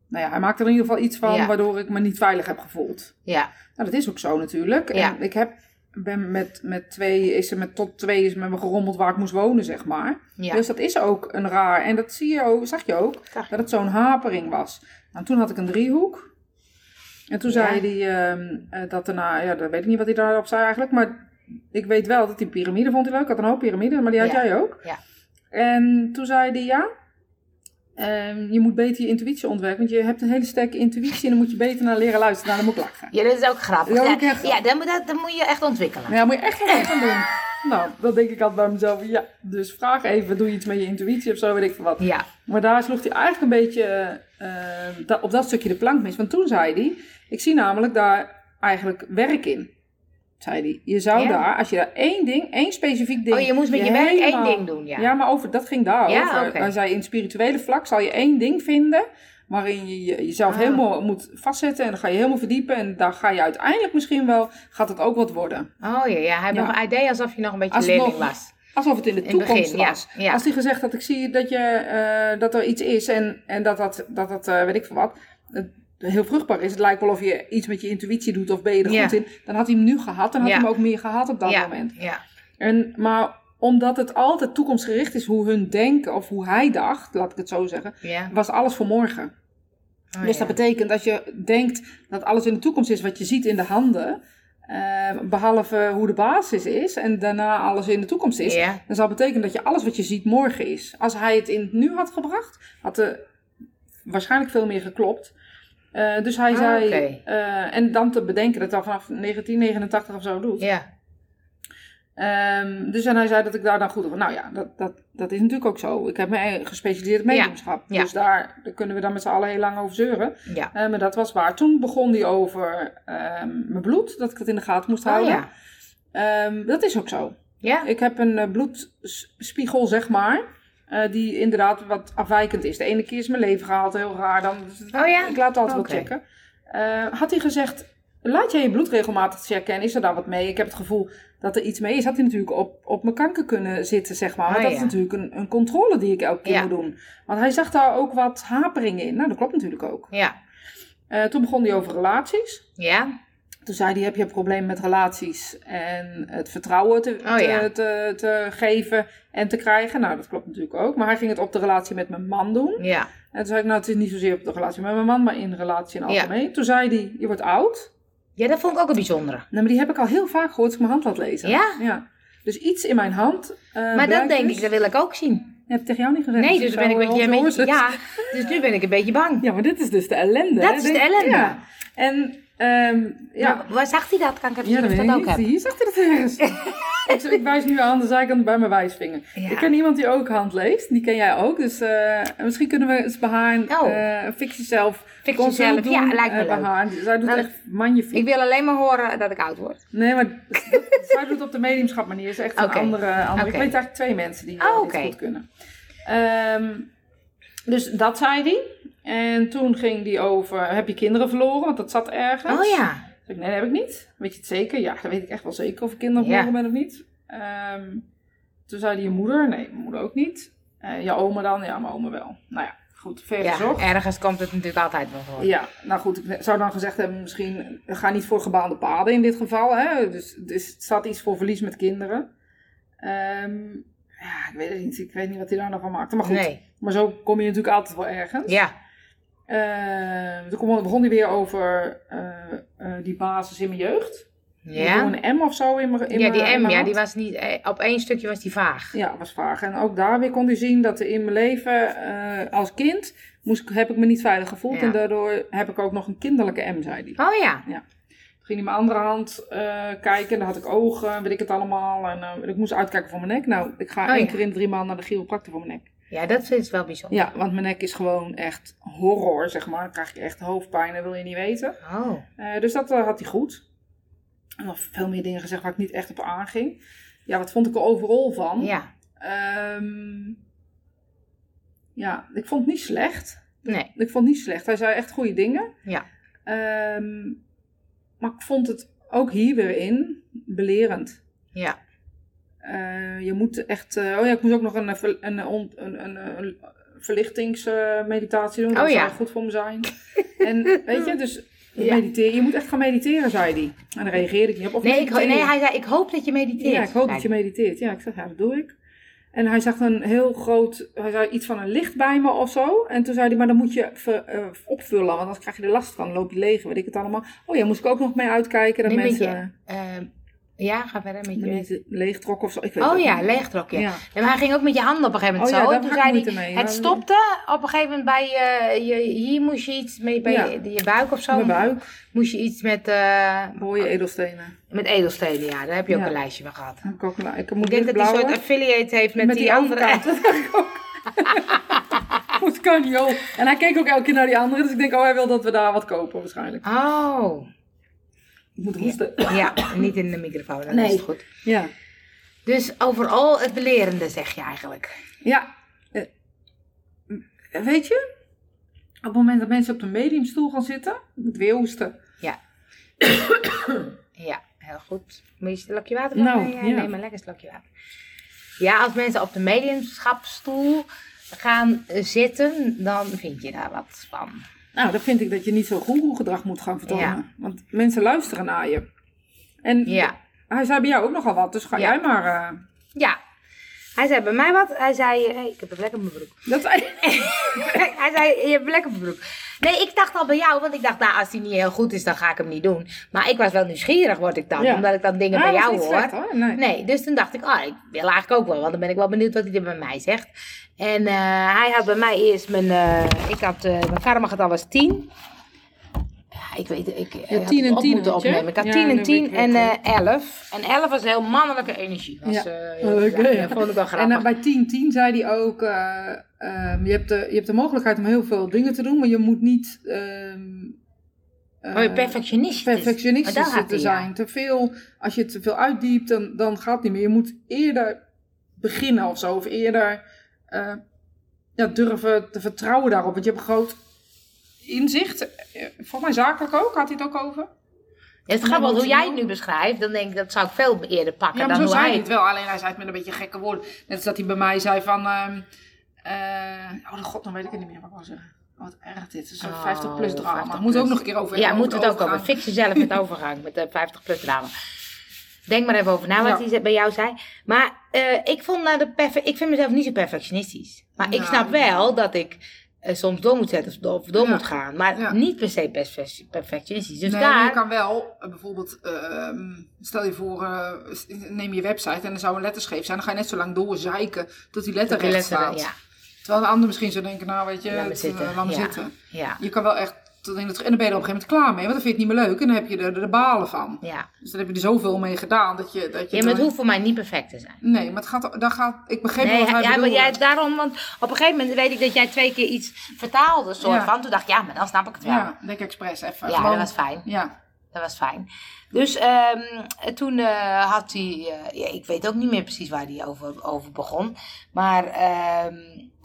nou ja, hij maakte er in ieder geval iets van waardoor ik me niet veilig heb gevoeld. Ja. Nou, dat is ook zo natuurlijk. Ja. En ik heb, ben met, met twee, is er met tot twee is met me gerommeld waar ik moest wonen, zeg maar. Ja. Dus dat is ook een raar. En dat zie je ook, zag je ook, dat het zo'n hapering was. Nou, toen had ik een driehoek. En toen Ja. zei hij ehm, eh, dat daarna, ja, dat weet ik niet wat hij daarop zei eigenlijk, maar ik weet wel dat die piramide vond hij leuk. Ik had een hoop piramide, maar die had Ja. jij ook. Ja. En toen zei hij ja. Ehm, je moet beter je intuïtie ontwerpen, want je hebt een hele sterke intuïtie en dan moet je beter naar leren luisteren. Nou, dan moet ik lachen. Ja, dat is ook grappig. Ja, echt ja, dat, moet- dat, moet je echt ontwikkelen. Ja, moet je echt wel gaan doen. Nou, dat denk ik altijd bij mezelf. Ja, dus vraag even, doe je iets met je intuïtie of zo, weet ik veel wat. Ja. Maar daar sloeg hij eigenlijk een beetje eh, da- op dat stukje de plank mis. Want toen zei hij, ik zie namelijk daar eigenlijk werk in. Zei hij, je zou Ja. daar, als je daar één ding, één specifiek ding... Oh, je moest met je werk één ding doen, ja. Ja, maar over, dat ging daar Ja, over. oké. Hij zei, in spirituele vlak zal je één ding vinden... waarin je je- jezelf Ah. helemaal moet vastzetten... en dan ga je helemaal verdiepen... en daar ga je uiteindelijk misschien wel... gaat het ook wat worden. Oh ja, ja. hij Ja. nog een idee alsof je nog een beetje Als leerling nog- was. Alsof het in de In toekomst begin, was. ja. Als hij gezegd had, ik zie dat, je, eh, dat er iets is en, en dat dat, dat, dat eh, weet ik veel wat, heel vruchtbaar is. Het lijkt wel of je iets met je intuïtie doet of ben je er Ja. goed in. Dan had hij hem nu gehad, dan had hij hem ook meer gehad op dat moment. Ja. En, maar omdat het altijd toekomstgericht is hoe hun denken of hoe hij dacht, laat ik het zo zeggen, was alles voor morgen. Oh, dus dat betekent dat je denkt dat alles in de toekomst is wat je ziet in de handen. eh, behalve hoe de basis is en daarna alles in de toekomst is. Dan zal betekenen dat je alles wat je ziet morgen is. Als hij het in het nu had gebracht, had er waarschijnlijk veel meer geklopt. Eh, dus hij Ah, zei, eh, en dan te bedenken dat hij vanaf 1989 of zo doet. Ja. Ehm, dus en hij zei dat ik daar dan goed over. Nou ja, dat, dat, dat is natuurlijk ook zo. Ik heb me gespecialiseerd in mediumschap. ja. Dus daar, daar kunnen we dan met z'n allen heel lang over zeuren. Ja. Eh, maar dat was waar. Toen begon hij over ehm, mijn bloed, dat ik het in de gaten moest Oh houden. ja. Ehm, dat is ook zo. Ja? Ik heb een bloedspiegel, zeg maar. Eh, die inderdaad wat afwijkend is. De ene keer is mijn lever gehaald, heel raar. Dan, Oh ja? Ik laat het altijd wel checken. Eh, had hij gezegd, laat jij je bloed regelmatig checken en is er daar wat mee? Ik heb het gevoel dat er iets mee is. Had hij natuurlijk op, op mijn kanker kunnen zitten, zeg maar. Want Oh, dat ja. is natuurlijk een, een controle die ik elke keer Ja. moet doen. Want hij zag daar ook wat haperingen in. Nou, dat klopt natuurlijk ook. Ja. Eh, toen begon hij over relaties. Ja? Toen zei hij, heb je een probleem met relaties en het vertrouwen te, Oh, te, ja. te, te geven en te krijgen? Nou, dat klopt natuurlijk ook. Maar hij ging het op de relatie met mijn man doen. Ja. En toen zei ik, nou, het is niet zozeer op de relatie met mijn man, maar in relatie in Ja. algemeen. Toen zei hij, je wordt oud. Ja, dat vond ik ook een bijzondere. Nou, maar die heb ik al heel vaak gehoord als ik mijn hand laat lezen. Ja? Ja. Dus iets in mijn hand. eh, Maar dat blijkt denk dus- ik, dat wil ik ook zien. heb ik tegen jou niet gezegd. Nee, dus dus dan ben ik een beetje, horses- ja, dus nu ben ik een beetje bang. Ja, maar dit is dus de ellende. Dat hè, is de ellende. Ja. En, ehm, ja. Waar zag hij dat? Kan ik even Ja, dat weet dat ook niet. heb? Hier zag hij dat ergens. [laughs] ik, ik wijs nu aan de zijkant bij mijn wijsvinger. Ja. Ik ken iemand die ook hand leest. Die ken jij ook. Dus eh, misschien kunnen we eens bij haar Oh. eh, een fictie zelf Fictie consult zelf, ja, lijkt me eh, bij leuk. haar. Zij doet Nou, echt magnifiek. Ik wil alleen maar horen dat ik oud word. Nee, maar dat- [laughs] zij doet op de mediumschap manier. Is echt een andere, andere. Ik weet eigenlijk twee mensen die Oh, uh, dit goed kunnen. Ehm, dus dat zei hij. En toen ging hij over, heb je kinderen verloren? Want dat zat ergens. Oh ja. Ik, nee, dat heb ik niet. Weet je het zeker? Ja, dat weet ik echt wel zeker of ik kinderen Ja. verloren ben of niet. Ehm, toen zei hij je moeder. Nee, mijn moeder ook niet. Eh je oma dan? Ja, mijn oma wel. Nou ja, goed, ver ja. gezocht. Ergens komt het natuurlijk altijd wel voor. Ja, nou goed, ik zou dan gezegd hebben, misschien ga niet voor gebaande paden in dit geval. Hè? Dus, dus het staat iets voor verlies met kinderen. Ehm, ja, ik weet het niet. Ik weet niet wat hij daar nou van maakte. Maar goed, Nee. maar zo kom je natuurlijk altijd wel ergens. Ja. Ehm, toen begon- hij weer over eh, eh, die basis in mijn jeugd. Ja. Een M of zo in mijn Ja, die M, ja, die was niet, eh, op één stukje was die vaag. Ja, was vaag. En ook daar weer kon hij zien dat er in mijn leven eh, als kind moest, heb ik me niet veilig gevoeld. Ja. En daardoor heb ik ook nog een kinderlijke M, zei hij. Oh ja. Toen ging hij mijn andere hand eh, kijken. En daar had ik ogen, weet ik het allemaal. En eh, ik moest uitkijken voor mijn nek. Nou, ik ga Oh, één ja. keer in drie maanden naar de chiropractor voor mijn nek. Ja, dat is wel bijzonder. Ja, want mijn nek is gewoon echt horror, zeg maar. Dan krijg ik echt hoofdpijn, dat wil je niet weten. Oh. Eh, dus dat had hij goed. En nog veel meer dingen gezegd waar ik niet echt op aanging. Ja, wat vond ik er overal van? Ja. Ehm, ja, ik vond het niet slecht. Nee. Ik vond het niet slecht. Hij zei echt goede dingen. Ja. Ehm, maar ik vond het ook hier weer in belerend. Ja. Eh, je moet echt. eh, oh ja, ik moest ook nog een, eh, een, een, een, verlichtingsmeditatie doen. Dat Oh ja. zou goed voor me zijn. [laughs] en weet je, dus Ja. mediteren. Je moet echt gaan mediteren, zei hij. En daar reageerde ik niet op. Of Nee, ik, nee, hij zei, ik hoop dat je mediteert. Ja, ik hoop dat je mediteert. Ja, ik zeg, ja, dat doe ik. En hij zag een heel groot, hij zei iets van een licht bij me of zo. En toen zei hij, maar dan moet je ver- eh, opvullen, want anders krijg je er last van. Dan loop je leeg, weet ik het allemaal. Oh ja, moest ik ook nog mee uitkijken dat Nee, mensen je, eh, ja, ga verder met me je... leeg trokken of zo. Ik weet Oh ja, leegtrok, ja. Ja. Ja, maar hij ging ook met je handen op een gegeven moment Oh zo. En toen zei hij, mee. het stopte op een gegeven moment bij je, je hier moest je iets mee, bij Ja. je, je buik of zo. Mijn buik, Moest je iets met, eh, mooie edelstenen. met edelstenen, ja. Daar heb je ook een lijstje van gehad. Ik ook ik moet Ik denk dat hij een soort affiliate heeft met, met die, die andere. overkant. [laughs] Dat ik ook. [laughs] Goed kan joh. En hij keek ook elke keer naar die andere. Dus ik denk, oh, hij wil dat we daar wat kopen waarschijnlijk. Oh, Ik moet hoesten. ja, niet in de microfoon, dan Nee. is het goed. Ja. Dus overal het belerende, zeg je eigenlijk. Ja, eh, weet je, op het moment dat mensen op de mediumstoel gaan zitten, moet weer hoesten. [coughs] Ja, heel goed. Moet je een slokje water van Nou? Ja, ja. Neem maar lekker een slokje water. Ja, als mensen op de mediumschapsstoel gaan zitten, dan vind je daar wat van. Nou, dan vind ik dat je niet zo gedrag moet gaan vertonen. Ja. Want mensen luisteren naar je. En Ja, hij zei bij jou ook nogal wat, dus ga Ja. jij maar... eh, ja. Hij zei bij mij wat. Hij zei, hey, ik heb een vlek op mijn broek. dat zei [laughs] hij zei, je hebt een vlek op mijn broek. Nee, ik dacht al bij jou, want ik dacht, nou, als die niet heel goed is, dan ga ik hem niet doen. Maar ik was wel nieuwsgierig, word ik dan, Ja. omdat ik dan dingen Ah, bij jou hoor. slecht, hoor. Nee. Nee, dus toen dacht ik, oh, ik wil eigenlijk ook wel, want dan ben ik wel benieuwd wat hij er bij mij zegt. En eh, hij had bij mij eerst mijn, eh, ik had, eh, mijn karmagetal was 10. Ja, ik weet ik Ja, had 10 en het op 10 moeten opnemen. Ik had Ja, 10 en dat 10 weet ik en wel. eh 11. En 11 was heel mannelijke energie. Was, Ja. eh, Oh, oké, ja, dat vond ik wel En grappig. eh, bij 10-10 zei hij ook, eh, ehm, je, hebt de, je hebt de mogelijkheid om heel veel dingen te doen, maar je moet niet ehm, eh, oh, je perfectionistisch. te hij, zijn. Te veel, als je te veel uitdiept, dan, dan gaat het niet meer. Je moet eerder beginnen of zo, of eerder eh, ja, durven te vertrouwen daarop, want je hebt een groot inzicht. Eh, Voor mij zakelijk ook, had hij het ook over? Ja, het grappig, want hoe jij het nu beschrijft, dan denk ik dat zou ik veel eerder pakken Ja, maar dan zo hoe zei hij het wel. Alleen hij zei het met een beetje gekke woorden. Net als dat hij bij mij zei van... ehm eh, oh, god, dan weet ik het niet meer wat ik wil zeggen. Wat erg dit. Het is een Oh, 50 plus drama. 50 Moet ook nog een keer over Ja, moet het ook over. Fix jezelf met [laughs] overgang, met de 50 plus drama. Denk maar even over na wat Ja. hij bij jou zei. Maar eh, ik, vond nou de ik vind mezelf niet zo perfectionistisch. Maar ik Nou, snap wel dat ik eh, soms door moet zetten of door, of door Ja. moet gaan. Maar Ja. niet per se perfe- perfectionistisch. Dus nee, daar... je kan wel, eh, bijvoorbeeld, ehm, stel je voor, eh, neem je website en er zou een letter scheef zijn. Dan ga je net zo lang doorzeiken tot die letter recht staat. ja, Terwijl een ander misschien zou denken, nou weet je, Laat me zitten. eh, laat me Ja. zitten. Je kan wel echt, tot in het, en dan ben je er op een gegeven moment klaar mee. Want dan vind je het niet meer leuk en dan heb je er de, balen van. ja. Dus dan heb je er zoveel mee gedaan dat je... Dat je ja, maar het hoeft voor mij niet perfect te zijn. Nee, maar het gaat, daar gaat, ik begreep Nee, wat hij ja, maar jij, daarom, want op een gegeven moment weet ik dat jij twee keer iets vertaalde, soort Ja. van. Toen dacht ik, ja, maar dan snap ik het wel. Ja, denk expres even. Ja, Gewoon- dat was fijn. Ja, Dat was fijn. Dus ehm, toen eh, had hij, eh, ja, ik weet ook niet meer precies waar hij over, over begon. Maar ehm,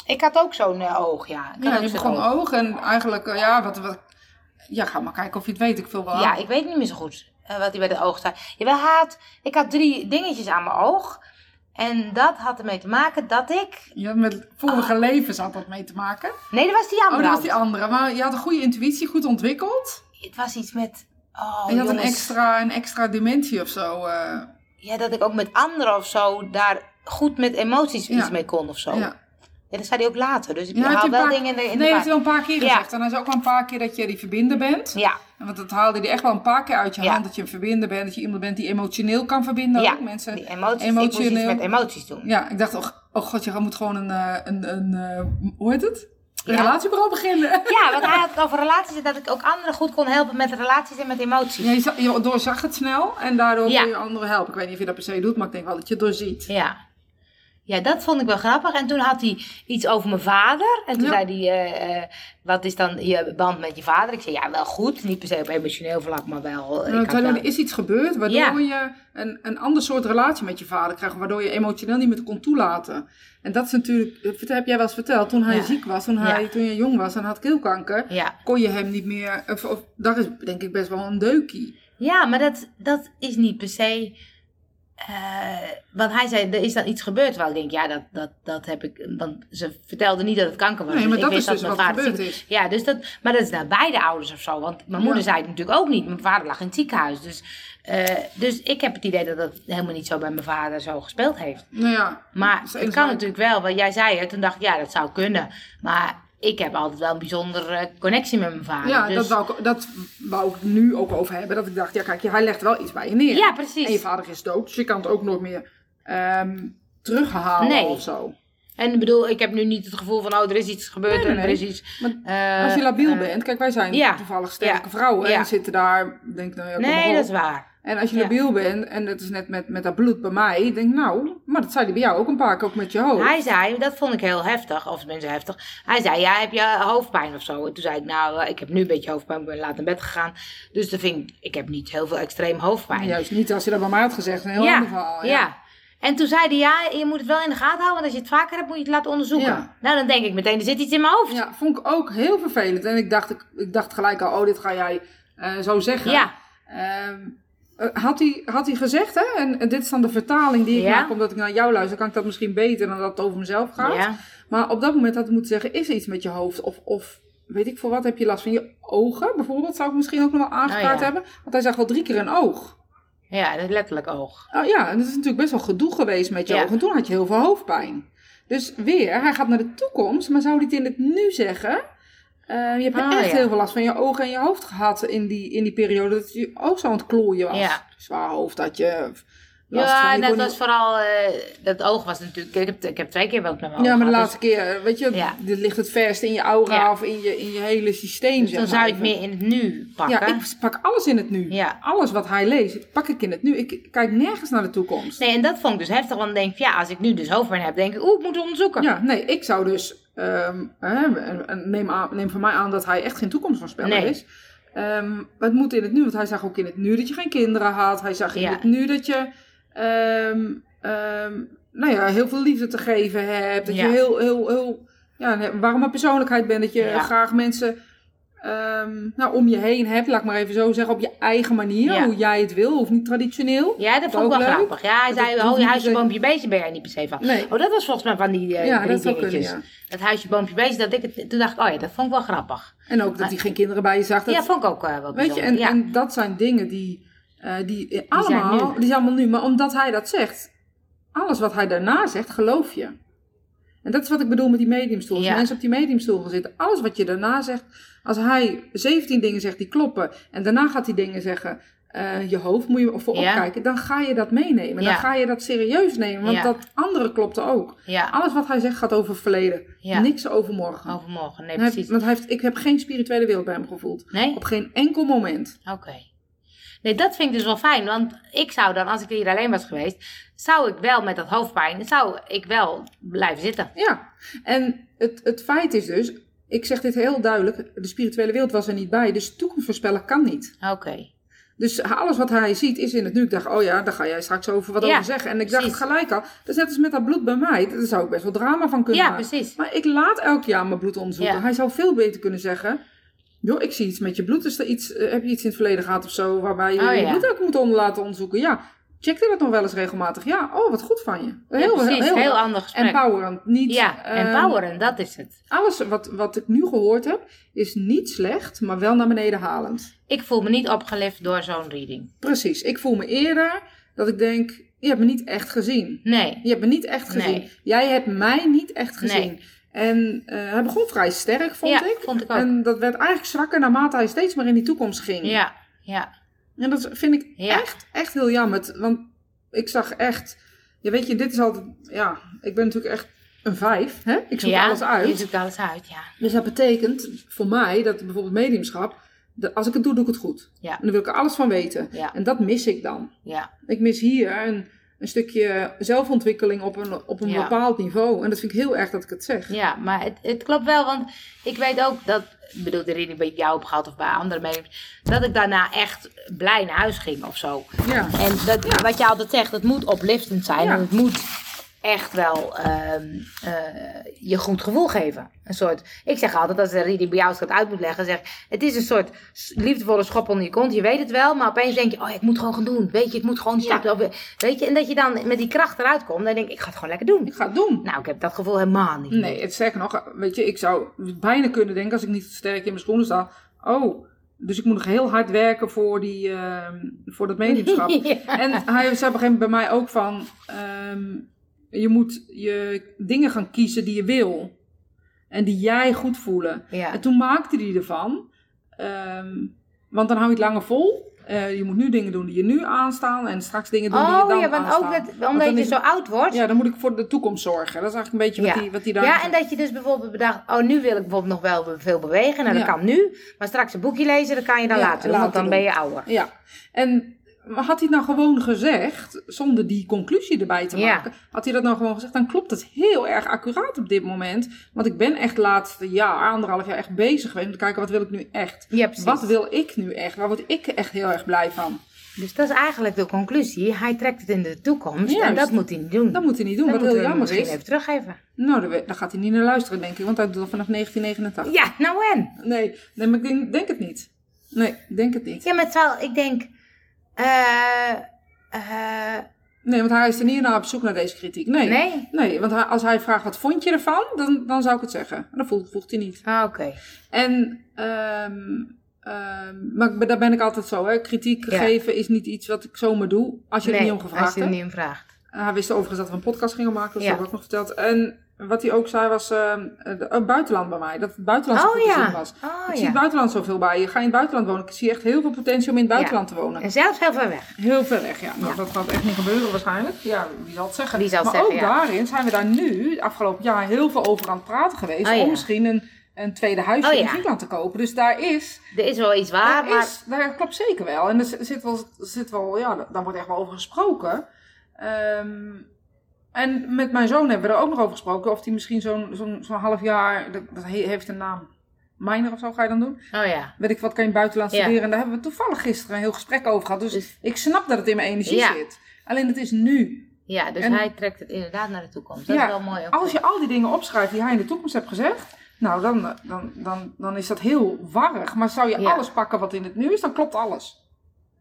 ik had ook zo'n eh, oog, ja. Ik had ja ook je begon oog en eigenlijk, eh, ja, wat, wat, ja, ga maar kijken of je het weet. Ik vul wel Ja, ik weet niet meer zo goed eh, wat hij bij de oog. Jawel, hij had, ik had drie dingetjes aan mijn oog. En dat had ermee te maken dat ik... Ja, met vorige levens had dat mee te maken. Nee, dat was die Oh, andere. dat was die andere. Maar je had een goede intuïtie, goed ontwikkeld. Het was iets met... Oh, en je had een extra, een extra dimensie of zo. Ja, dat ik ook met anderen of zo daar goed met emoties Ja. iets mee kon of zo. Ja. Ja. dat zei hij ook later. Dus ik Ja, heeft haal hij wel een paar- dingen in de, in nee, heeft war. hij wel een paar keer Ja. gezegd. En hij zei ook wel een paar keer dat je die verbinder bent. Ja, Want dat haalde hij echt wel een paar keer uit je Ja. hand. Dat je een verbinder bent. Dat je iemand bent die emotioneel kan verbinden. Ja, ook. Mensen, die emoties. Ik moest iets Emotioneel. met emoties doen. Ja, ik dacht, oh, oh god, je moet gewoon een, eh, een, een eh, hoe heet het? Een Ja. relatiebureau beginnen. Ja, want hij had het over relaties en dat ik ook anderen goed kon helpen met relaties en met emoties. Ja, je, za- je doorzag het snel en daardoor Ja. je anderen helpen. Ik weet niet of je dat per se doet, maar ik denk wel dat je het doorziet. Ja. Ja, dat vond ik wel grappig. En toen had hij iets over mijn vader. En toen Ja. zei hij, eh, eh, wat is dan je band met je vader? Ik zei, ja, wel goed. Niet per se op emotioneel vlak, maar wel... ik Nou, had wel- er is iets gebeurd waardoor Ja. je een, een ander soort relatie met je vader krijgt. Waardoor je emotioneel niet meer kon toelaten. En dat is natuurlijk, dat heb jij wel eens verteld, toen hij Ja. ziek was, toen, hij, toen je jong was en had keelkanker. Kon je hem niet meer, of, of, dat is denk ik best wel een deukie. Ja, maar dat, dat is niet per se. Eh, want hij zei, er is dan iets gebeurd. Terwijl ik denk, ja, dat, dat, dat heb ik. Want ze vertelde niet dat het kanker was. Nee, maar dat wist is dus mijn wat vader is. Ja, dus dat, maar dat is naar beide ouders of zo. Want mijn moeder zei het natuurlijk ook niet. Mijn vader lag in het ziekenhuis. Dus, eh, dus ik heb het idee dat dat helemaal niet zo bij mijn vader zo gespeeld heeft. Nou ja, Maar het kan waar. natuurlijk wel. Want jij zei het, toen dacht ik, ja, dat zou kunnen. Maar ik heb altijd wel een bijzondere connectie met mijn vader. ja dus, dat, wou ik, dat wou ik nu ook over hebben. Dat ik dacht, ja kijk, hij legt wel iets bij je neer. Ja, precies. En je vader is dood, dus je kan het ook nooit meer ehm terughalen Nee. of zo. En ik bedoel, ik heb nu niet het gevoel van, oh, er is iets gebeurd Nee, en er is iets... Maar eh, Als je labiel eh, bent, kijk wij zijn ja. toevallig sterke Ja. vrouwen Ja. en zitten daar, denk nou ja, Nee, dat is waar. En als je Ja. labiel bent, en dat is net met, met dat bloed bij mij, denk ik nou, maar dat zei hij bij jou ook een paar keer, ook met je hoofd. Hij zei, dat vond ik heel heftig, of tenminste heftig. Hij zei, ja, heb je hoofdpijn of zo? En toen zei ik, nou, eh, ik heb nu een beetje hoofdpijn, ik ben laat naar bed gegaan. Dus dat vind ik, ik heb niet heel veel extreem hoofdpijn. Juist niet als je dat bij mij had gezegd, een heel ja, ander verhaal. ja. En toen zei hij, ja, je moet het wel in de gaten houden, want als je het vaker hebt, moet je het laten onderzoeken. Ja. Nou, dan denk ik meteen, er zit iets in mijn hoofd. Ja, vond ik ook heel vervelend. En ik dacht, ik, ik dacht gelijk al, oh, dit ga jij eh, zo zeggen. Ja. Ehm, eh, had, hij, had hij gezegd, hè? En, en dit is dan de vertaling die ik Ja. maak, omdat ik naar jou luister, kan ik dat misschien beter dan dat het over mezelf gaat. Ja. Maar op dat moment had ik moeten zeggen, is er iets met je hoofd? Of, of weet ik voor wat, heb je last van je ogen bijvoorbeeld? Zou ik misschien ook nog wel aangekaart Oh, ja. hebben? Want hij zag wel drie keer een oog. Ja, dat letterlijk oog. Oh, ja, en dat is natuurlijk best wel gedoe geweest met je ogen. En toen had je heel veel hoofdpijn. Dus weer, hij gaat naar de toekomst, maar zou hij het in het nu zeggen? Eh, je hebt Ah, echt ja. heel veel last van je ogen en je hoofd gehad in die, in die periode dat je ook zo aan het klooien was. Ja. Zwaar hoofd dat je. Ja, Je dat was vooral, eh, dat oog was natuurlijk, ik heb, ik heb twee keer wel met mijn Ja, maar de gehad, laatste keer, weet je, Ja. dit ligt het verst in je aura Ja. of in je, in je hele systeem. Dus zeg dan maar zou ik even. meer in het nu pakken. Ja, ik pak alles in het nu. Ja. Alles wat hij leest, pak ik in het nu. Ik kijk nergens naar de toekomst. Nee, en dat vond ik dus heftig, want dan denk ik, ja, als ik nu dus hoofdpijn heb, denk ik, oeh, ik moet onderzoeken. Ja, nee, ik zou dus. ehm, en- en neem, aan, neem van mij aan dat hij echt geen toekomstvoorspeller Nee. is. Maar het moet in het nu, want hij zag ook in het nu dat je geen kinderen had. Hij zag in Ja. het nu dat je. Ehm, ehm, nou ja, heel veel liefde te geven hebt. Dat Ja. je heel, heel, heel. Ja, een warme persoonlijkheid bent. Dat je Ja. graag mensen. ehm, nou, om je heen hebt, laat ik maar even zo zeggen, op je eigen manier, Ja. hoe jij het wil, of niet traditioneel. Ja, dat vond ik wel leuk. grappig. Ja, hij Dat zei, oh, je huisje, boompje, beestje ben jij niet per se van. Nee. Oh, dat was volgens mij van die eh Ja, dat dingetjes. kunnen, Dat huisje, boompje, beestje, dat ik het, toen dacht ik, oh ja, dat vond ik wel grappig. En ook dat hij geen kinderen bij je zag. Dat, ja, vond ik ook eh, wel Weet je, en dat zijn dingen die, eh, die, eh, allemaal, die zijn allemaal nu. Maar omdat hij dat zegt, alles wat hij daarna zegt, geloof je. En dat is wat ik bedoel met die mediumstoel. Als Ja. mensen op die mediumstoel gaan zitten, alles wat je daarna zegt, als hij 17 dingen zegt die kloppen, en daarna gaat hij dingen zeggen, eh, je hoofd moet je voor Ja. opkijken, dan ga je dat meenemen. Dan ga je dat serieus nemen, want dat andere klopte ook. Alles wat hij zegt gaat over verleden, niks over morgen. overmorgen. Nee, En hij- precies. want hij heeft, ik heb geen spirituele wereld bij hem gevoeld. Nee? Op geen enkel moment. Oké. Nee, dat vind ik dus wel fijn. Want ik zou dan, als ik hier alleen was geweest, zou ik wel met dat hoofdpijn, zou ik wel blijven zitten. Ja, en het, het feit is dus, ik zeg dit heel duidelijk, de spirituele wereld was er niet bij, dus toekomst voorspellen kan niet. Oké. Dus alles wat hij ziet is in het nu. Ik dacht, oh ja, daar ga jij straks over wat Ja, over zeggen. En ik dacht precies. gelijk al, dat is net als met dat bloed bij mij, daar zou ik best wel drama van kunnen Ja, maken. precies. Maar ik laat elk jaar mijn bloed onderzoeken. Ja. Hij zou veel beter kunnen zeggen, joh, ik zie iets met je bloed. Is er iets, eh, heb je iets in het verleden gehad of zo, waarbij je Oh, je ja. bloed ook moet onder laten onderzoeken? Ja, check je dat nog wel eens regelmatig? Ja, oh, wat goed van je. Ja, precies. Heel, ander gesprek. Empowerend, niet... ja, ehm, empoweren, dat is het. alles wat, wat ik nu gehoord heb, is niet slecht, maar wel naar beneden halend. Ik voel me niet opgelift door zo'n reading. Precies. Ik voel me eerder dat ik denk, je hebt me niet echt gezien. Nee. Je hebt me niet echt gezien. Nee. Jij hebt mij niet echt gezien. Nee. En eh, hij begon vrij sterk, vond ja, ik. vond ik ook. En dat werd eigenlijk zwakker naarmate hij steeds meer in die toekomst ging. Ja, ja. En dat vind ik Ja. echt, echt heel jammer. Want ik zag echt... Ja, weet je, dit is altijd... Ja, ik ben natuurlijk echt een vijf. Hè? Ik zoek ja, alles uit. Je zoekt alles uit, ja. Dus dat betekent voor mij dat bijvoorbeeld mediumschap, dat als ik het doe, doe ik het goed. Ja. En dan wil ik er alles van weten. Ja. En dat mis ik dan. Ja, Ik mis hier een, een stukje zelfontwikkeling op een, op een Ja. bepaald niveau. En dat vind ik heel erg dat ik het zeg. ja maar het, het klopt wel, want ik weet ook dat, ik bedoel, de reading bij jou heb gehad of bij andere mediums, dat ik daarna echt blij naar huis ging of zo. Ja. En dat, wat je altijd zegt, het moet opliftend zijn. Ja. En het moet echt wel ehm, eh, je goed gevoel geven. Een soort, ik zeg altijd, als de reading bij jou gaat uit moet leggen, zeg het is een soort liefdevolle schop onder je kont. Je weet het wel, maar opeens denk je, oh, ik moet gewoon gaan doen. Weet je, ik moet gewoon die Ja. Weet je, en dat je dan met die kracht eruit komt, dan denk ik, ik ga het gewoon lekker doen. Ik ga het doen. Nou, ik heb dat gevoel helemaal niet. Nee, het sterker nog, weet je, ik zou bijna kunnen denken als ik niet sterk in mijn schoenen sta. Oh, dus ik moet nog heel hard werken voor, die, ehm, voor dat [laughs] mediumschap. Ja. En hij zei op een gegeven moment bij mij ook van, ehm, je moet je dingen gaan kiezen die je wil. En die jij goed voelen. Ja. En toen maakte hij ervan, ehm, want dan hou je het langer vol. Eh, je moet nu dingen doen die je nu aanstaan en straks dingen doen die je Oh dan ja, want aanstaan. ook dat, omdat je is- zo oud wordt. Ja, dan moet ik voor de toekomst zorgen. Dat is eigenlijk een beetje wat hij wat daar Ja, en dat je dus bijvoorbeeld bedacht, oh nu wil ik bijvoorbeeld nog wel veel bewegen. Nou, dat kan nu. Maar straks een boekje lezen, dat kan je dan later doen, want dan doen. ben je ouder. Ja, en had hij het nou gewoon gezegd, zonder die conclusie erbij te Ja. maken, had hij dat nou gewoon gezegd, dan klopt het heel erg accuraat op dit moment. Want ik ben echt laatste jaar, anderhalf jaar echt bezig geweest om te kijken, wat wil ik nu echt? Ja. Wat wil ik nu echt? Waar word ik echt heel erg blij van? Dus dat is eigenlijk de conclusie. Hij trekt het in de toekomst en Juist. dat moet hij niet doen. Dat moet hij niet doen, Dan wat heel jammer misschien is. even teruggeven. Nou, daar, gaat hij niet naar luisteren, denk ik, want hij doet dat vanaf 1989. Ja, nou en? Nee, nee, maar ik denk, denk het niet. Nee, ik denk het niet. Ja, maar terwijl ik denk... eh eh, Nee, want hij is er niet naar op zoek naar deze kritiek. Nee. nee? Nee, want hij- als hij vraagt wat vond je ervan, dan, dan zou ik het zeggen. En dat voelt, voelt hij niet. Ah, Oké. En, ehm, ehm, maar daar ben ik altijd zo, hè. Kritiek Ja. geven is niet iets wat ik zomaar doe, als je Nee, er niet om gevraagd als je er hebt. niet om vraagt. Hij wist overigens dat we een podcast gingen maken, dat Ja. heb ik ook nog verteld. En wat hij ook zei was uh, buitenland bij mij. Dat het buitenland zo Oh, goed te ja. zien was. Oh, ik zie het buitenland zoveel bij je. Ga in het buitenland wonen. Ik zie echt heel veel potentie om in het buitenland te wonen. En zelfs heel ver weg. Heel ver weg, ja. Nou, dat gaat echt niet gebeuren waarschijnlijk. Ja, wie zal het zeggen. Wie zal het maar zeggen, ook daarin zijn we daar nu, afgelopen jaar, heel veel over aan het praten geweest. Oh. Om misschien een, een tweede huisje Oh, in. Griekenland te kopen. Dus daar is, Er is wel iets waar, daar, maar... is, daar klopt zeker wel. En er zit wel, zit wel ja, daar wordt echt wel over gesproken. Ehm, en met mijn zoon hebben we er ook nog over gesproken. Of hij misschien zo'n zo'n zo'n half jaar, dat, dat he- heeft een naam, minor of zo ga je dan doen. Oh ja. Weet ik wat, kan je buitenland Ja. studeren. En daar hebben we toevallig gisteren een heel gesprek over gehad. Dus, Dus- ik snap dat het in mijn energie Ja. zit. Alleen het is nu. Ja, dus En- hij trekt het inderdaad naar de toekomst. Dat Ja, is wel mooi. Als je al die dingen opschrijft die hij in de toekomst hebt gezegd. Nou, dan, dan, dan, dan is dat heel warrig. Maar zou je alles pakken wat in het nu is, dan klopt alles.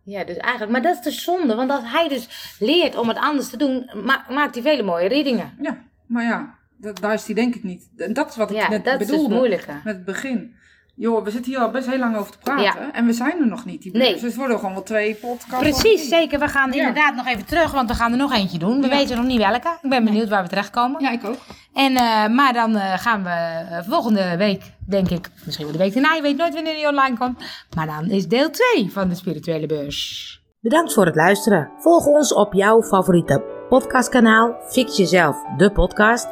Ja, dus eigenlijk... Maar dat is de zonde, want als hij dus leert om het anders te doen, ma- maakt hij vele mooie readingen. Ja, maar ja, dat, daar is die denk ik niet. En dat is wat ik Ja, net dat is dus bedoelde het moeilijke. met het begin. Joh, we zitten hier al best heel lang over te praten. En we zijn er nog niet. Die Nee. Dus het worden gewoon wel twee podcasts. Precies, zeker. We gaan Ja. inderdaad nog even terug, want we gaan er nog eentje doen. We Ja. weten nog niet welke. Ik ben benieuwd waar we terechtkomen. Ja, ik ook. En, eh, maar dan eh, gaan we eh, volgende week, denk ik, misschien wel de week daarna, je weet nooit wanneer die online komt. Maar dan is deel 2 van de spirituele beurs. Bedankt voor het luisteren. Volg ons op jouw favoriete podcastkanaal Fix Jezelf, de podcast.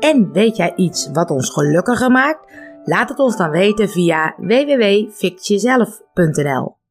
En weet jij iets wat ons gelukkiger maakt? Laat het ons dan weten via www.fixjezelf.nl